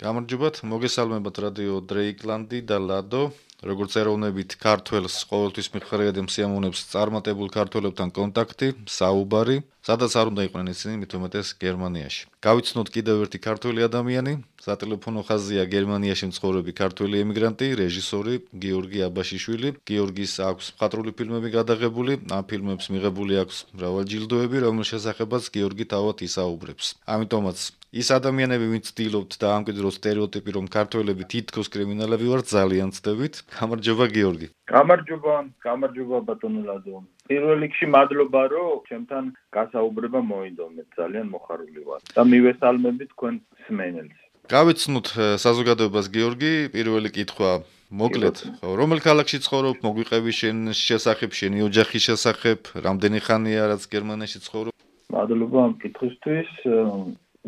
გამარჯობათ, მოგესალმებათ რადიო დრეიკლანდი და ლადო. როგორც ეროვნებით ქართველს ყოველთვის მიხარიად ემსიამოვნებს წარმატებულ ქართველებთან კონტაქტი, საუბარი, სადაც არ უნდა იყვნენ ისინი მით უმეტეს გერმანიაში. გავიცნოთ კიდევ ერთი ქართველი ადამიანი, სატელეფონო ხაზია გერმანიაში მცხოვრები ქართველი ემიგრანტი, რეჟისორი გიორგი აბაშიშვილი. გიორგის აქვს მხატვრული ფილმები გადაღებული, ამ ფილმებს მიღებული აქვს მრავალჯილდოები, რომლის შესახებაც გიორგი თავად ისაუბრებს. ამიტომაც ის ადამიანები, ვინც ცდილობთ დაამკვიდროს стереოტიპი, რომ ქართველები თითქოს კრიმინალები ვართ, ძალიან ცდებით. გამარჯობა გიორგი. გამარჯობა გამარჯობა ბატონო ლადო. პირველ რიგში მადლობა რომ ჩემთან გასაუბრება მოინდომეთ. ძალიან მოხარული ვარ. და მივესალმები თქვენ სმენელს. გავიცნოთ საზოგადოებას გიორგი. პირველი კითხვა. მოკლედ რომელ ქალაქში ცხოვრობ? მოგვიყევი შენ შესახებ შენი ოჯახის შესახებ რამდენი ხანია რაც გერმანიაში ცხოვრობ? მადლობა ამ კითხვისთვის.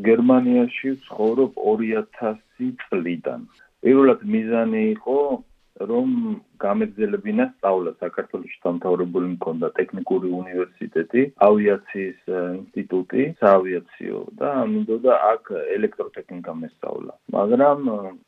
გერმანიაში ცხოვრობ 2000 წლიდან. პირველად მიზანი იყო რომ გამეგზელებინა სწავლა საქართველოს დამთავრებული მქონდა ტექნიკური უნივერსიტეტი, ავიაციის ინსტიტუტი, საავიაციო და მინდოდა აქ ელექტროტექნიკა მესწავლა. მაგრამ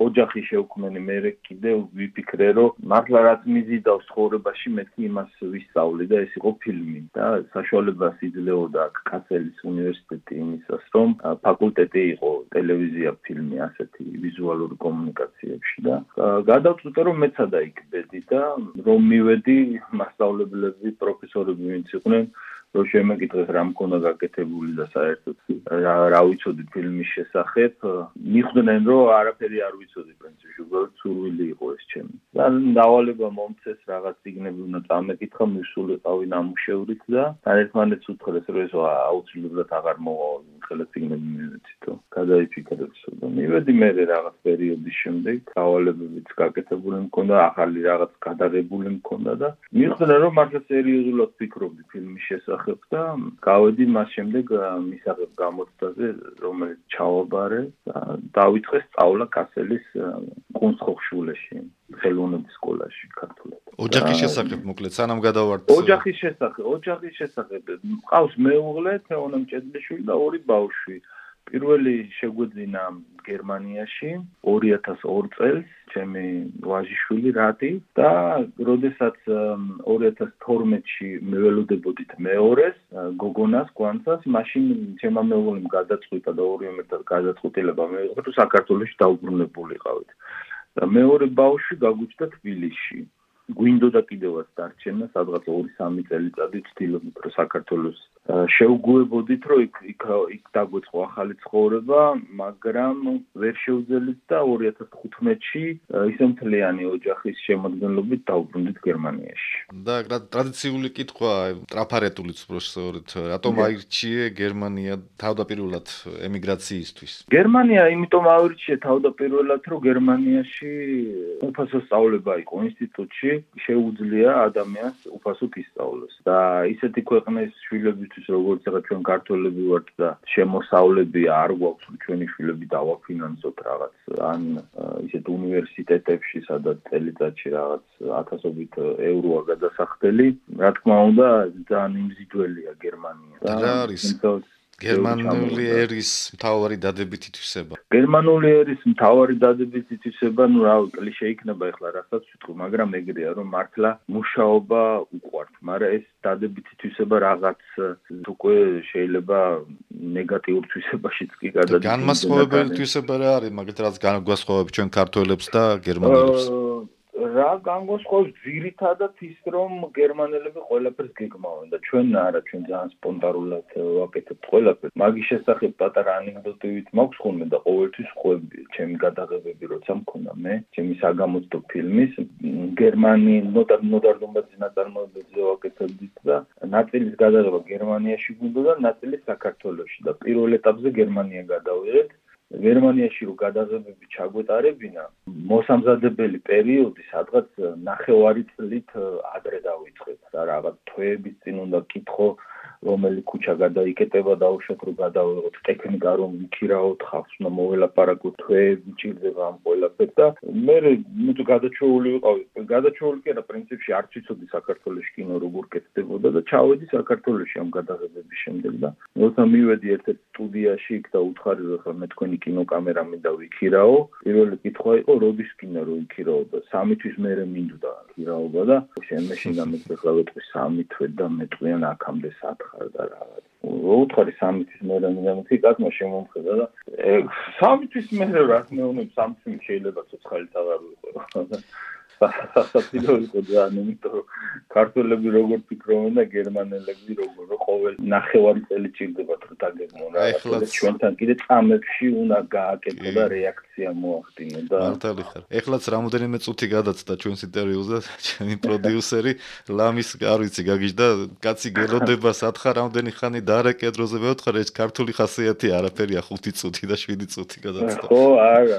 ოჯახი შეუქმენი მე კიდევ ვიფიქრე რომ მართლა რაც მიზიდავს ცხოვრებაში მეთი იმას ვისწავლი და ეს იყო ფილმი და საშუალებას იძლეოდა აქ კასელის უნივერსიტეტი იმისას რომ ფაკულტეტი იყო ტელევიზია ფილმი ასეთი ვიზუალური კომუნიკაციებში და გადავწყვიტე რომ მეცადა იქ ბედი და რომ მივედი მასშტაბლებლები პროფესორები ვინც იყვნენ რომ შემეკითხეს რა მქონდა გაკეთებული და საერთოდ. რა რა ვიცოდი ფილმის შესახებ. მიხვდნენ რომ არაფერი არ ვიცოდი პრინციპში უბრალოდ სურვილი იყო ეს ჩემი. და დავალება მომწეს რაღაც სიგნები უნდა წამეკითხა მისულიყავი ნამუშევრით და ერთმანეთს უთხრეს რომ ეს აუცილებლად აღარ მოვა ხელა სიგნები მივეცითო გადაიფიქრებს. და მივედი მე რაღაც პერიოდის შემდეგ დავალებებიც გაკეთებული მქონდა ახალი რაღაც გადაღებული მქონდა და მიხვდნენ რომ მართლა სერიოზულად ფიქრობდი ფილმის შესახებ ვახებ და გავედი მას შემდეგ მისაღებ გამოცდაზე რომელიც ჩავაბარე და დაიწყე სწავლა კასელის კუნსტჰოხშულეში ხელოვნების სკოლაში ქართულად. ოჯახის შესახებ მოკლედ სანამ გადავართ ოჯახის შესახებ ოჯახის შესახებ. ყავს მეუღლე თეონამ ჭედლიშვილი და ორი ბავშვი პირველი შეგვეძინა გერმანიაში 2002 წელს ჩემი ვაჟიშვილი რატი და როდესაც 2012-ში მეველოდებოდით მეორეს გოგონას კვანცას მაშინ ჩემმა მეუღლემ გადაწყვიტა და ორივე ერთად გადაწყვეტილება მეიღო თუ საქართველოში დაუბრუნებულიყავით და მეორე ბავშვი გაგვიჩნდა თბილისში გვინდოდა კიდევაც დარჩენა სადღაც 2-3 წელიწადი ცდილობთ რომ საქართველოს შეუგუებოდით რომ იქ იქ იქ დაგვეწყო ახალი ცხოვრება მაგრამ ვერ შევძელით და 2015-ში ისე მთლიანი ოჯახის შემოქმედებით დაუბრუნდით გერმანიაში. და ტრადიციული კითხვა ტრაფარეტულიც პროფესორით რატომ აირჩიე გერმანია თავდაპირველად ემიგრაციისთვის? გერმანია იმიტომ აირჩიე თავდაპირველად რომ გერმანიაში უფასო სწავლება იყო. ინსტიტუტში შეუძლია ადამიანს უფასოდ ისწავლოს და ისეთი ქვეყნის შვილებისთვის როგორც ახლა ჩვენ ქართველები ვართ და შემოსავლები არ გვაქვს ჩვენი შვილები დავაფინანსოთ რაღაც ან ისეთ უნივერსიტეტებში სადაც წელიწადში რაღაც ათასობით ევროა გადასახდელი. რა თქმა უნდა ძალიან იმზიდველია გერმანია. და რა არის გერმანული ერის მთავარი დადებითი თვისება. გერმანული ერის მთავარი დადებითი თვისება, ну, რა კლიშე იქნება ახლა რასაც ვიტყვი, მაგრამ ეგრეა, რომ მართლა მუშაობა უყვართ, მაგრამ ეს დადებითი თვისება რაღაც უკვე შეიძლება ნეგატიურ თვისებაშიც კი გადადის. განმასხვავებელი თვისება რა არის, მაგით რაც განგვასხვავებს ჩვენ ქართველებს და გერმანელებს? რა განგოსხოს ძირითადად ის რომ გერმანელები ყველაფერს გეგმავენ და ჩვენ არა ჩვენ ძალიან სპონტანურად ვაკეთებთ ყველაფერს. მაგის შესახებ პატარა ანეკდოტივით მაქვს ხოლმე და ყოველთვის ხვები ჩემი გადაღებები როცა მქონდა მე ჩემი საგამოცდო ფილმის. გერმანი ნოდარ ნოდარდომბაძის ნაწარმოებებზე ვაკეთებდით და ნაწილის გადაღება გერმანიაში გუნდა და ნაწილი საქართველოში. და პირველ ეტაპზე გერმანია გადავიღეთ გერმანიაში რო გადაღებები ჩაგვეტარებინა მოსამზადებელი პერიოდი სადღაც ნახევარი წლით ადრე დავიწყეთ და რაღაც თვეების წინ უნდა კითხო რომელი ქუჩა გადაიკეტება დაუშვათ რომ გადავიღოთ ტექნიკა რომ ვიქირაოთ ხალხს უნდა მოველაპარაკოთ თვეები ჭირდება ამ ყველაფერს და მე ნუ გადაჩეული ვიყავი. გადაჩეული კი არა პრინციპში არც ვიცოდი საქართველოს კინო როგორ კეთდებოდა და ჩავედი საქართველოში ამ გადაღებების შემდეგ და როცა მივედი ერთ-ერთ სტუდიაში იქ და უთხარი რომ მე თქვენი კინოკამერა მინდა ვიქირაო. პირველი კითხვა იყო როდის კინო რო იქირაო და სამი თვის მერე მინდოდა ქირაობა და მე შენ გამეწეხლა ვეთქვი სამი თვე და მეტყვიან აქამდე სათხარ და რაღაც. უთხარი სამი თვის მერე მინდა მითი კაცმა შემომხედა და სამი თვის მერე რა სამი თვის შეიძლება ცოცხალი თავარ ვიყო სასაცილო იყო ძალიან იმიტომ რომ ქართველები როგორ ფიქრობენ და გერმანელები როგორ ყოველ ნახევარი წელი ჭირდება თუ დაგეგმო რა ჩვენთან კიდე წამებში უნდა გააკეთო და რეაქცია მოახდინო და მართალი ხარ. ეხლაც რამოდენიმე წუთი გადაცდა ჩვენს ინტერვიუზე ჩემი პროდიუსერი ლამის არ ვიცი გაგიჟდა. კაცი გელოდება სათხარ რამოდენი ხანი დარეკედროზე მეოთხარ ეს ქართული ხასიათი არაფერია 5 წუთი და 7 წუთი გადაცდა. ხო არა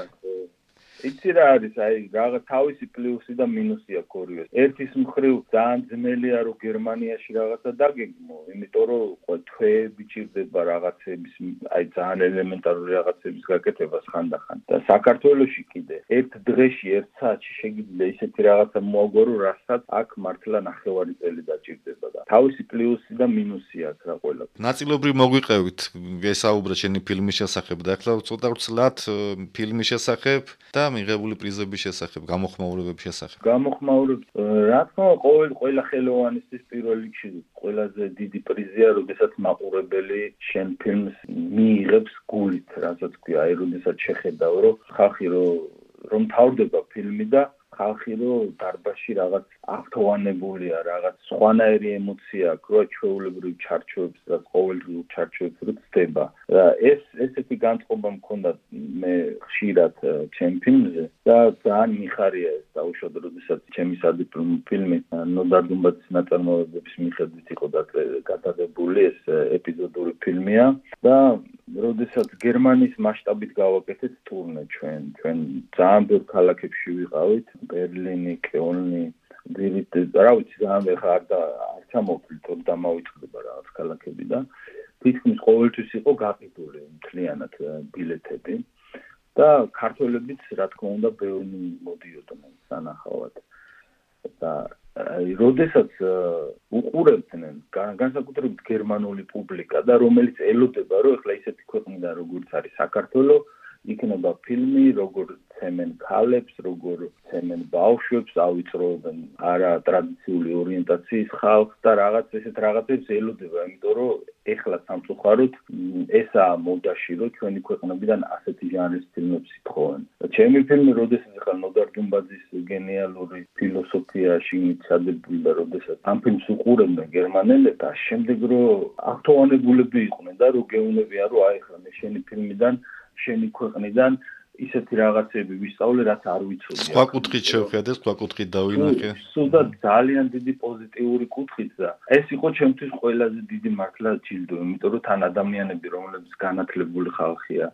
იცი რა არის აი რაღაც თავისი პლუსი და მინუსი აქვს ორივე. ერთის მხრივ ძალიან ძნელია რომ გერმანიაში რაღაცა დაგეგმო, იმიტომ რომ თვეები ჭირდება რაღაცების აი ძალიან ელემენტარული რაღაცების გაკეთებას ხანდახან. და საქართველოსში კიდე ერთ დღეში ერთ საათში შეგიძლია ისეთი რაღაცა მოაგვარო, რასაც აქ მართლა ნახევარი წელი დაჭირდება და თავისი პლუსი და მინუსი აქვს რა ყველა. ნაწილობრივ მოგვიყევით ესაუბრა შენი ფილმის შესახებ და ახლა ცოტა ვცლად ფილმის შესახებ და მიღებული პრიზების შესახებ, გამოხმაურებების შესახებ. გამოხმაურებ, რა თქმა უნდა, ყოველ ყველა ხელოვანისთვის პირველ რიგში ყველაზე დიდი პრიზია, როდესაც მაყურებელი შენ ფილმს მიიღებს გულით, რასაც ქვია, აი როდესაც შეხედავ, რომ ხალხი რომ რომ თავდება ფილმი და ხალხი რო დარბაში რაღაც აქტოვანებულია, რაღაც სხვანაირი ემოცია აქვს, რო ჩვეულებრივ ჩარჩოებს და ყოველდღიურ ჩარჩოებს რო ცდება. და ეს ესეთი განწყობა მქონდა მე ხშირად ჩემპიონზე და ძალიან მიხარია ეს დაუშვათ, როდესაც ჩემი სადიპლომო ფილმი. ნოდარდუმბაძის ნაწარმოებების მიხედვით იყო გადაღებული ეს ეპიზოდური ფილმია და როდესაც გერმანიის მასშტაბით გავაკეთეთ ტურნე ჩვენ, ჩვენ ძალიან ბევრ ქალაქებში ვიყავით, ბერლინი, კეოლნი, ძირით, რა ვიცი, ძალიან ხარ და არ ჩამოვიდეთ და მოვიწყდება რაღაც ქალაქები და თითქმის ყოველთვის იყო გაყიდული მთლიანად ბილეთები და ქართველებიც რა თქმა უნდა ბევრი მოდიოდნენ სანახავად. და აი, როდესაც უყურებდნენ განსაკუთრებით გერმანული პუბლიკა და რომელიც ელოდება, რომ ეხლა ისეთი ქვეყნიდან როგორც არის საქართველოს იქნება ფილმი, როგორ ცემენ ქალებს, როგორ ცემენ ბავშვებს, ავიწროებენ არა ტრადიციული ორიენტაციის ხალხს და რაღაც ესეთ რაღაცებს ელოდება, იმიტომ რომ ეხლა სამწუხაროდ ესაა მოდაში, რომ ჩვენი ქვეყნებიდან ასეთი ჟანრის ფილმებს ითხოვენ. ჩემი ფილმი, როდესაც ახლა ნოდარ დუმბაძის გენიალური ფილოსოფიაში მიცადებული და როდესაც ამ ფილმს უყურებდნენ გერმანელები და შემდეგ რომ აქტუალურები იყვნენ და რომ გეუნებიან, რომ აი ახლა მე შენი ფილმიდან შენი ქვეყნიდან ისეთი რაღაცები ვისწავლე, რაც არ ვიცოდი. სხვა კუთხით შევხედე, სხვა კუთხით დავინახე. სულ ძალიან დიდი პოზიტიური კუთხით და ეს იყო ჩემთვის ყველაზე დიდი მართლა ჯილდო, იმიტომ რომ თან ადამიანები, რომლებიც განათლებული ხალხია,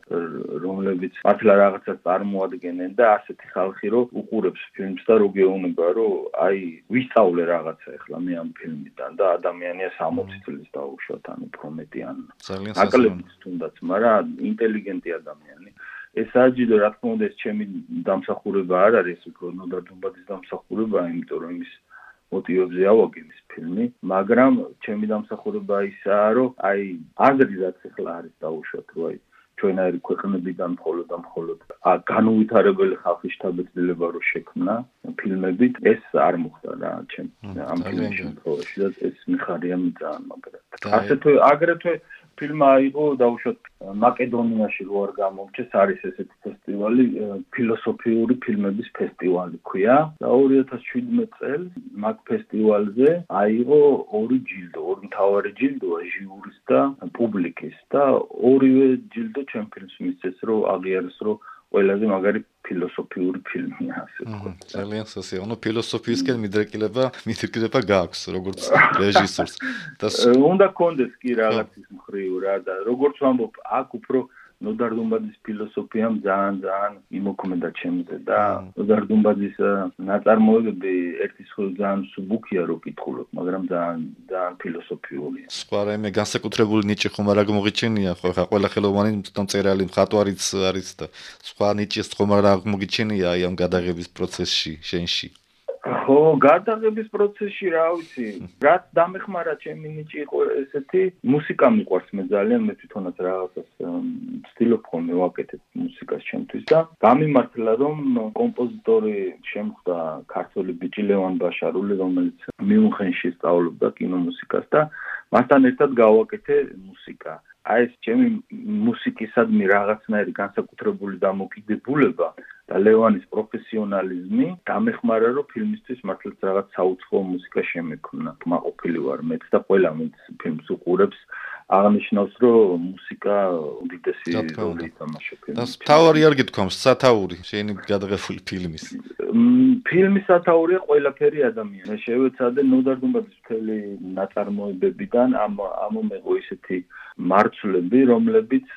რომლებიც მართლა რაღაცას წარმოადგენენ და ასეთი ხალხი, რომ უყურებს ფილმს და როგეუნება, რომ აი ვისწავლე რაღაცა ახლა მე ამ ფილმიდან და ადამიანია 60 წლის დაუშვათ, ანუ პრომეტიან. ძალიან სასწაული თუნდაც, მაგრამ ინტელიგენტი ადამიანი. ეს საჯიდო რა თქმა უნდა ეს ჩემი დამსახურება არ არის უფრო ნოდა დუმბაძის დამსახურება იმიტომ რომ ის მოტივებზე ავაგე ეს ფილმი მაგრამ ჩემი დამსახურება ისაა რომ აი აზრი რაც ახლა არის დაუშვათ რომ აი ჩვენაირი ქვეყნებიდან მხოლოდ და მხოლოდ განუვითარებელი ხალხის შთაბეჭდილება რო შექმნა ფილმებით ეს არ მოხდა რა ჩემ ამ ფილმში შემთხვევაში და ეს მიხარია ძალიან მაგრად ასეთვე აგრეთვე ფილმა აიღო დაუშვათ მაკედონიაში რო არ გამორჩეს არის ესეთი ფესტივალი ფილოსოფიური ფილმების ფესტივალი ქვია. და 2017 წელს მაგ ფესტივალზე აიღო ორი ჯილდო ორი მთავარი ჯილდოა ჟიურის და პუბლიკის. და ორივე ჯილდო ჩემ ფილმს მისცეს რომ აღიარეს რომ ყველაზე მაგარი ფილოსოფიური ფილმია ასე თქვა. ძალიან სასიამოვნო. ანუ ფილოსოფიისკენ მიდრეკილება, მიდრეკილება გაქვს როგორც რეჟისორს. და უნდა კონდეს კი რაღაცის მხრივ რა და როგორც ვამბობ, აქ უფრო დუმბაძის ფილოსოფიამ ძალიან ძალიან იმოქმედა ჩემზე და ნოდარ დუმბაძის ნაწარმოებები ერთის ხოლ ძალიან სუბუქია რო კითხულობ, მაგრამ ძალიან ძალიან ფილოსოფიურია. სხვა რაიმე განსაკუთრებული ნიჭი ხომ არ აღმოგიჩენია, ხო ხა ყველა ხელოვანი თვითონ წერალი მხატვარიც არის და სხვა ნიჭის ხომ არ აღმოგიჩენია აი ამ გადაღების პროცესში, შენში? ხო, გადაღების პროცესში რა ვიცი, რაც დამეხმარა ჩემი ნიჭი იყო ესეთი, მუსიკა მიყვარს მე ძალიან, მე თვითონაც რაღაცას ვცდილობ ხოლმე ვაკეთებ მუსიკას ჩემთვის და გამიმართლა რომ კომპოზიტორი შემხვდა ქართული ბიჭი ლევან ბაშარული, რომელიც მიუნხენში სწავლობდა კინომუსიკას და მასთან ერთად გავაკეთე მუსიკა. აი ეს ჩემი მუსიკისადმი რაღაცნაირი განსაკუთრებული დამოკიდებულება და ლევანის პროფესიონალიზმი დამეხმარა რომ ფილმისთვის მართლაც რაღაც საუცხოო მუსიკა შემექმნა. მაყოფილი ვარ მეც და ყველა მეც ფილმს უყურებს. აღნიშნავს რომ მუსიკა უდიდესი როლი ითამაშა ფილმში. და თავი არ გითქვამს, სათაური შენი გადაღებული ფილმის. ფილმის სათაურია ყველაფერი ადამიანი. შევეცადე ნოდარდუმბაძის მთელი ნაწარმოებებიდან ამ ამომეღო ისეთი მარცვლები, რომლებიც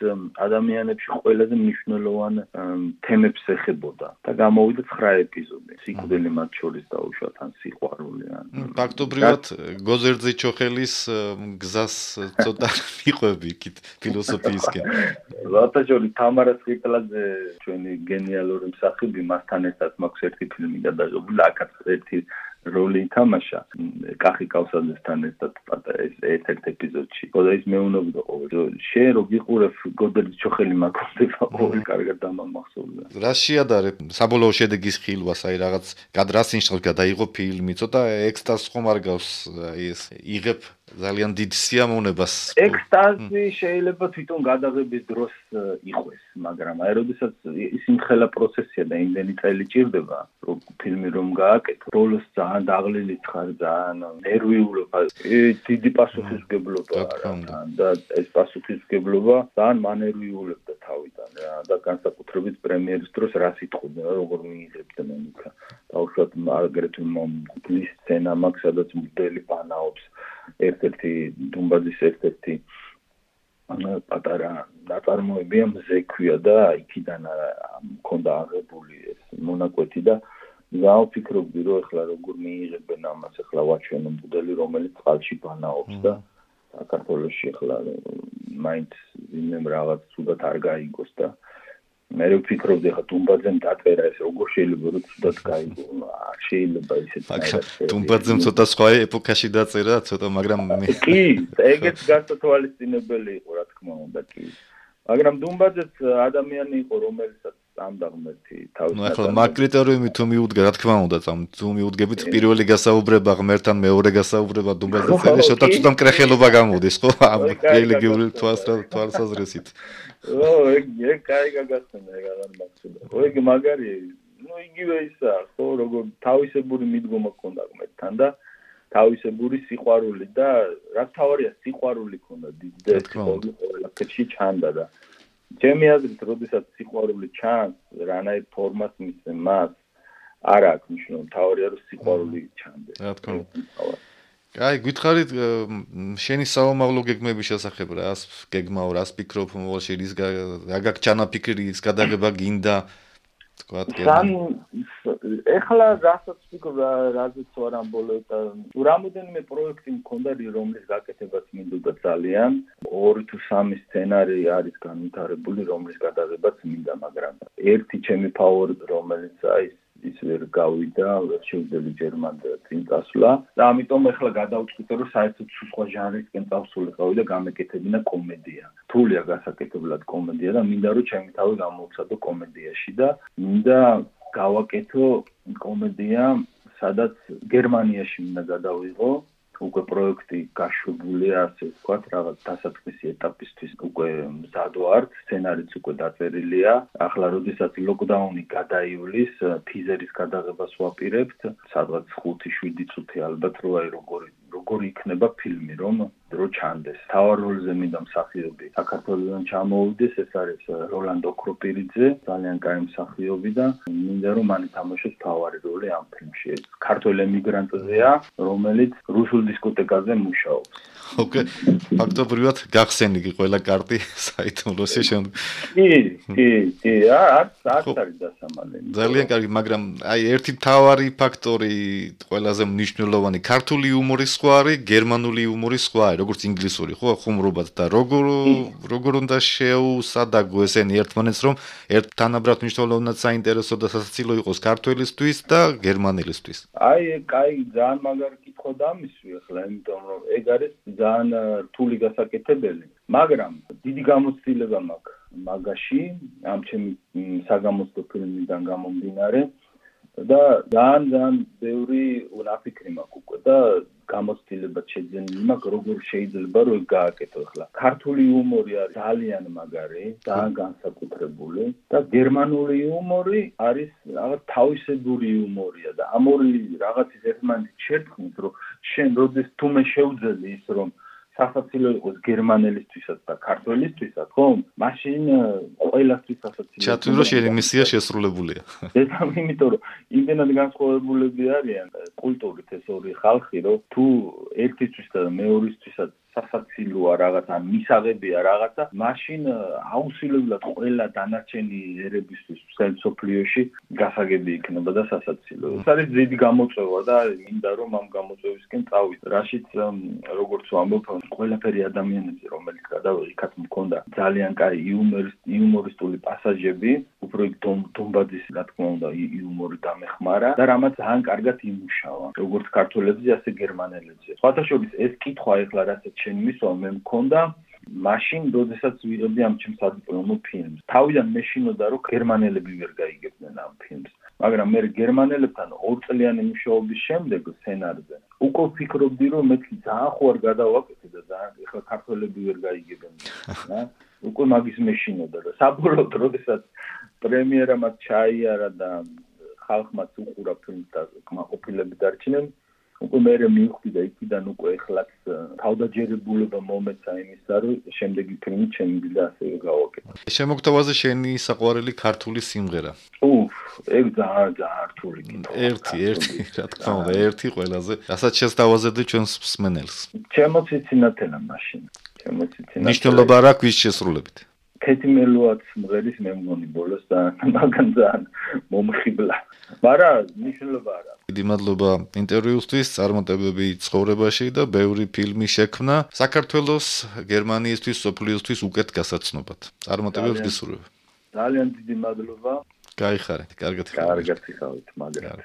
ადამიანებში ყველაზე მნიშვნელოვან თემებს ეხებოდა და გამოვიდა 9 ეპიზოდი. სიკვდილი მათ შორის დაუშვათ ან სიყვარული ან ფაქტობრივად გოზერძი ჩოხელის გზას ცოტა მიყვები იქით ფილოსოფიისკენ. ლატაჯორი თამარა სკიპლაძე ჩვენი გენიალური მსახიობი მასთან ერთად მაქვს ერთი ფილმი გადაღებული, აკაც ერთი როლი ითამაშა კახი კავსაძესთან ერთად ეს ერთ-ერთ ეპიზოდში. ხოდა ის მეუბნება ყოველ შენ რო გიყურებ გოდერის ჩოხელი მაგონდება ყოველ კარგად დამამახსოვრდა. რა შეადარე საბოლოო შედეგის ხილვას აი რაღაც გადრას ნიშნავს გადაიღო ფილმი ცოტა ექსტაზს ხომ არ გავს აი ეს იღებ ძალიან დიდ სიამოვნებას. ექსტაზი შეიძლება თვითონ გადაღების დროს იყვეს, მაგრამ აი როდესაც ის იმხელა პროცესია და იმდენი წელი ჭირდება, რომ ფილმი რომ გააკეთო, როლს ძალიან დაღლილი ხარ, ძალიან ნერვიულობა, დიდი პასუხისგებლობა და ეს პასუხისგებლობა ძალიან მანერვიულებდა თავიდან რა და განსაკუთრებით პრემიერის დროს რა სიტყვიდა, როგორ მიიღებდა მენიკა. დაუშვათ აგრეთვე მომგლის სცენა მაქვს, სადაც მოდელი პანაობს ერთ-ერთი დუმბაძის ერთ-ერთი პატარა ნაწარმოებია მზექვია და იქიდან მქონდა აღებული ეს მონაკვეთი და გავფიქრობდი რომ ეხლა როგორ მიიღებენ ამას ეხლა ვაჩვენო მოდელი რომელიც წყალში ბანაობს და საქართველოსში ეხლა მაინც ვინმე რაღაც ცუდად არ გაიგოს და მე ვფიქრობდი ხა დუმბაძემ დაწერა ეს როგორ შეიძლება რომ თუდად გაიგო? არ შეიძლება ისეთ მაგა დუმბაძემ ცოტა სხვა ეპოქაში დაწერა ცოტა მაგრამ მე კი ეგეც გასათვალისწინებელი იყო რა თქმა უნდა კი. მაგრამ დუმბაძეც ადამიანი იყო რომელსაც წამდაღმერთი თავის ნუ ახლა მაგ კრიტერიუმი თუ მიუდგა რა თქმა უნდა წამ თუ მიუდგებით პირველი გასაუბრება ღმერთთან მეორე გასაუბრება დუმბაზე წერე შოთა თუ დამკრეხელობა გამოდის ხო ამ რელიგიური თვალს თვალსაზრისით ო ეგ ეგ კაი გაგახსენა ეგ აღარ მაქვს ეგ მაგარი ну იგივე ისაა ხო როგორ თავისებური მიდგომა გქონდა ღმერთთან და თავისებური სიყვარული და რა თავარია სიყვარული ქონდა დიდ და ყველაფერში ჩანდა და ჩემი აზრით როდესაც სიყვარული ჩანს რანაირ ფორმას მისცემ მას არ აქვს მნიშვნელობა თავარია რომ სიყვარული ჩანდეს რა თქმა უნდა. აი, გითხარით შენი საომაღლო გეგმების შესახებ რა, გეგმაო, რას ფიქრობ მოვალში ის რა გაგჩანა ფიქრი ის გადაღება გინდა თქვათ გეგმა. ეხლა რასაც ფიქრობ რაზეც ვარ ამ ბოლო და რამოდენიმე პროექტი მქონდა რომლის გაკეთებაც მინდოდა ძალიან. ორი თუ სამი სცენარი არის განვითარებული რომლის გადაღებაც მინდა, მაგრამ ერთი ჩემი ფავორიტი რომელიც აი ის ვერ გავიდა, ვერ შევდები ჯერმანდა წინ წასვლა და ამიტომ ახლა გადავწყვიტე რომ საერთოდ სხვა ჟანრისკენ წავსულიყავი და გამეკეთებინა კომედია. თულია გასაკეთებლად კომედია და მინდა რომ ჩემი თავი გამოვცადო კომედიაში და მინდა გავაკეთო კომედია სადაც გერმანიაში მინდა გადავიღო უკვე პროექტი გაშვებულია, ასე ვთქვათ, რაღაც დასაწყისი ეტაპისთვის უკვე მზად ვარ, სცენარიც უკვე დაწერილია. ახლა როდესაც ლოკდაუნი გადაივლის, თიზერის გადაღებას ვაპირებთ, სადღაც 5-7 წუთი ალბათ რო აი როგორი როგორი იქნება ფილმი, რომ დრო ჩანდეს. თავარ როლზე მინდა მსახიობი საქართველოსიდან ჩამოვიდეს, ეს არის როლანდო კროპირიძე, ძალიან კაი მსახიობი და მინდა რომ მან ითამაშოს თავარი როლი ამ ფილმში. ეს ქართველ ემიგრანტზეა, რომელიც რუსულ დისკოტეკაზე მუშაობს. ოკეი. ფაქტობრივად გახსენიგი ყველა კარტი საითმლოსი შენ. კი, კი, კი, არ არ არის დასამალენი. ძალიან კარგი, მაგრამ აი ერთი თავარი ფაქტორი ყველაზე მნიშვნელოვანი ქართული იუმორის სხვა არის, გერმანული იუმორის სხვა არის, როგორც ინგლისური, ხო, ხუმრობად და როგორ როგორ უნდა შეუსადაგო ესენი ერთმანეთს, რომ ერთ თანაბრად მნიშვნელოვნად საინტერესო და სასაცილო იყოს ქართველისთვის და გერმანელისთვის. აი, კაი, ძალიან მაგარი კითხვა დამისვი ახლა, იმიტომ რომ ეგ არის ძალიან რთული გასაკეთებელი, მაგრამ დიდი გამოცდილება მაქვს მაგაში, ამ ჩემი საგამოცდო ფილმიდან გამომდინარე. და ძალიან ძალიან ბევრი უნაფიქრი მაქვს უკვე და გამოცდილება შეძენილი მაქვს როგორ შეიძლება რომ გააკეთო. ახლა ქართული იუმორი არის ძალიან მაგარი ძალიან განსაკუთრებული და გერმანული იუმორი არის რაღაც თავისებური იუმორია და ამ ორი რაღაცის ერთმანეთს შერწყმის რომ შენ როდეს თუ მე შევძელი ის რომ სასაცილო იყოს გერმანელისთვისაც და ქართველისთვისაც, ხო? მაშინ ყველასთვის სასაცილო. ჩათვლი რომ შენი მისია შესრულებულია. ეს ამიტომ რომ იმენად განსხვავებულები არიან კულტურით ეს ორი ხალხი, რომ თუ ერთისთვის და მეორისთვისაც სასაცილოა რაღაცა მისაღებია რაღაცა მაშინ აუცილებლად ყველა დანარჩენი ერებისთვის სოფლიოში გასაგები იქნება და სასაცილო. ეს არის დიდი გამოწვევა და მინდა რომ ამ გამოწვევისკენ წავიდე. რაშიც როგორც ვამბობ, ყველაფერი ადამიანებზე რომელიც გადავიღეთ მქონდა ძალიან კაი იუმორისტული პასაჟები, უფრო იქ დომბაძის რა თქმა უნდა იუმორი დამეხმარა და რამაც ძალიან კარგად იმუშავა. როგორც ქართველებზე, ასე გერმანელებზე. სხვათა შორის ეს კითხვა ეხლა რასაც შენ მისვა მე მქონდა. მაშინ როდესაც ვიღებდი ამ ჩემს ადიპლომო ფილმს. თავიდან მეშინოდა რომ გერმანელები ვერ გაიგებდნენ ამ ფილმს. მაგრამ მე გერმანელებთან ორწლიანი მუშაობის შემდეგ სცენარზე უკვე ვფიქრობდი რომ მე ძალიან არ გადავაკეთე და ძალიან ეხლა ქართველები ვერ გაიგებენ. რა უკვე მაგის მეშინოდა და საბოლოოდ როდესაც პრემიერა მათ ჩაიარა და ხალხმა უყურა ფილმს და კმაყოფილები დარჩნენ უკვე მე მივხვდი და იქიდან უკვე ეხლაც თავდაჯერებულება მომეცა იმისა, რომ შემდეგი ფილმი ჩემი და ასე გავაკეთე. შემოგთავაზე შენი საყვარელი ქართული სიმღერა. უფ, ეგ ძალიან ძალიან რთული კითხვა. ერთი, ერთი, რა თქმა უნდა, ერთი ყველაზე. რასაც შეესთავაზებდი ჩვენს მსმენელს. ჩემოციცინათელა მაშინ. ჩემოციცინათელა. ნიშნულობა რა ქვის შესრულებით? ქეთიმელოაც მღერის მე მგონი ბოლოს და მაგან ძალიან მომხიბლა. მაგრამ ნიშნულობა არა. დიდი მადლობა ინტერვიუსთვის, წარმატებები ცხოვრებაში და ბევრი ფილმი შექმნა საქართველოს, გერმანიისთვის, სოფლიოსთვის უკეთ გასაცნობად. წარმატებებს გისურვებ. ძალიან დიდი მადლობა. გაიხარეთ, კარგად ხართ. კარგად ხართ, მაგრამ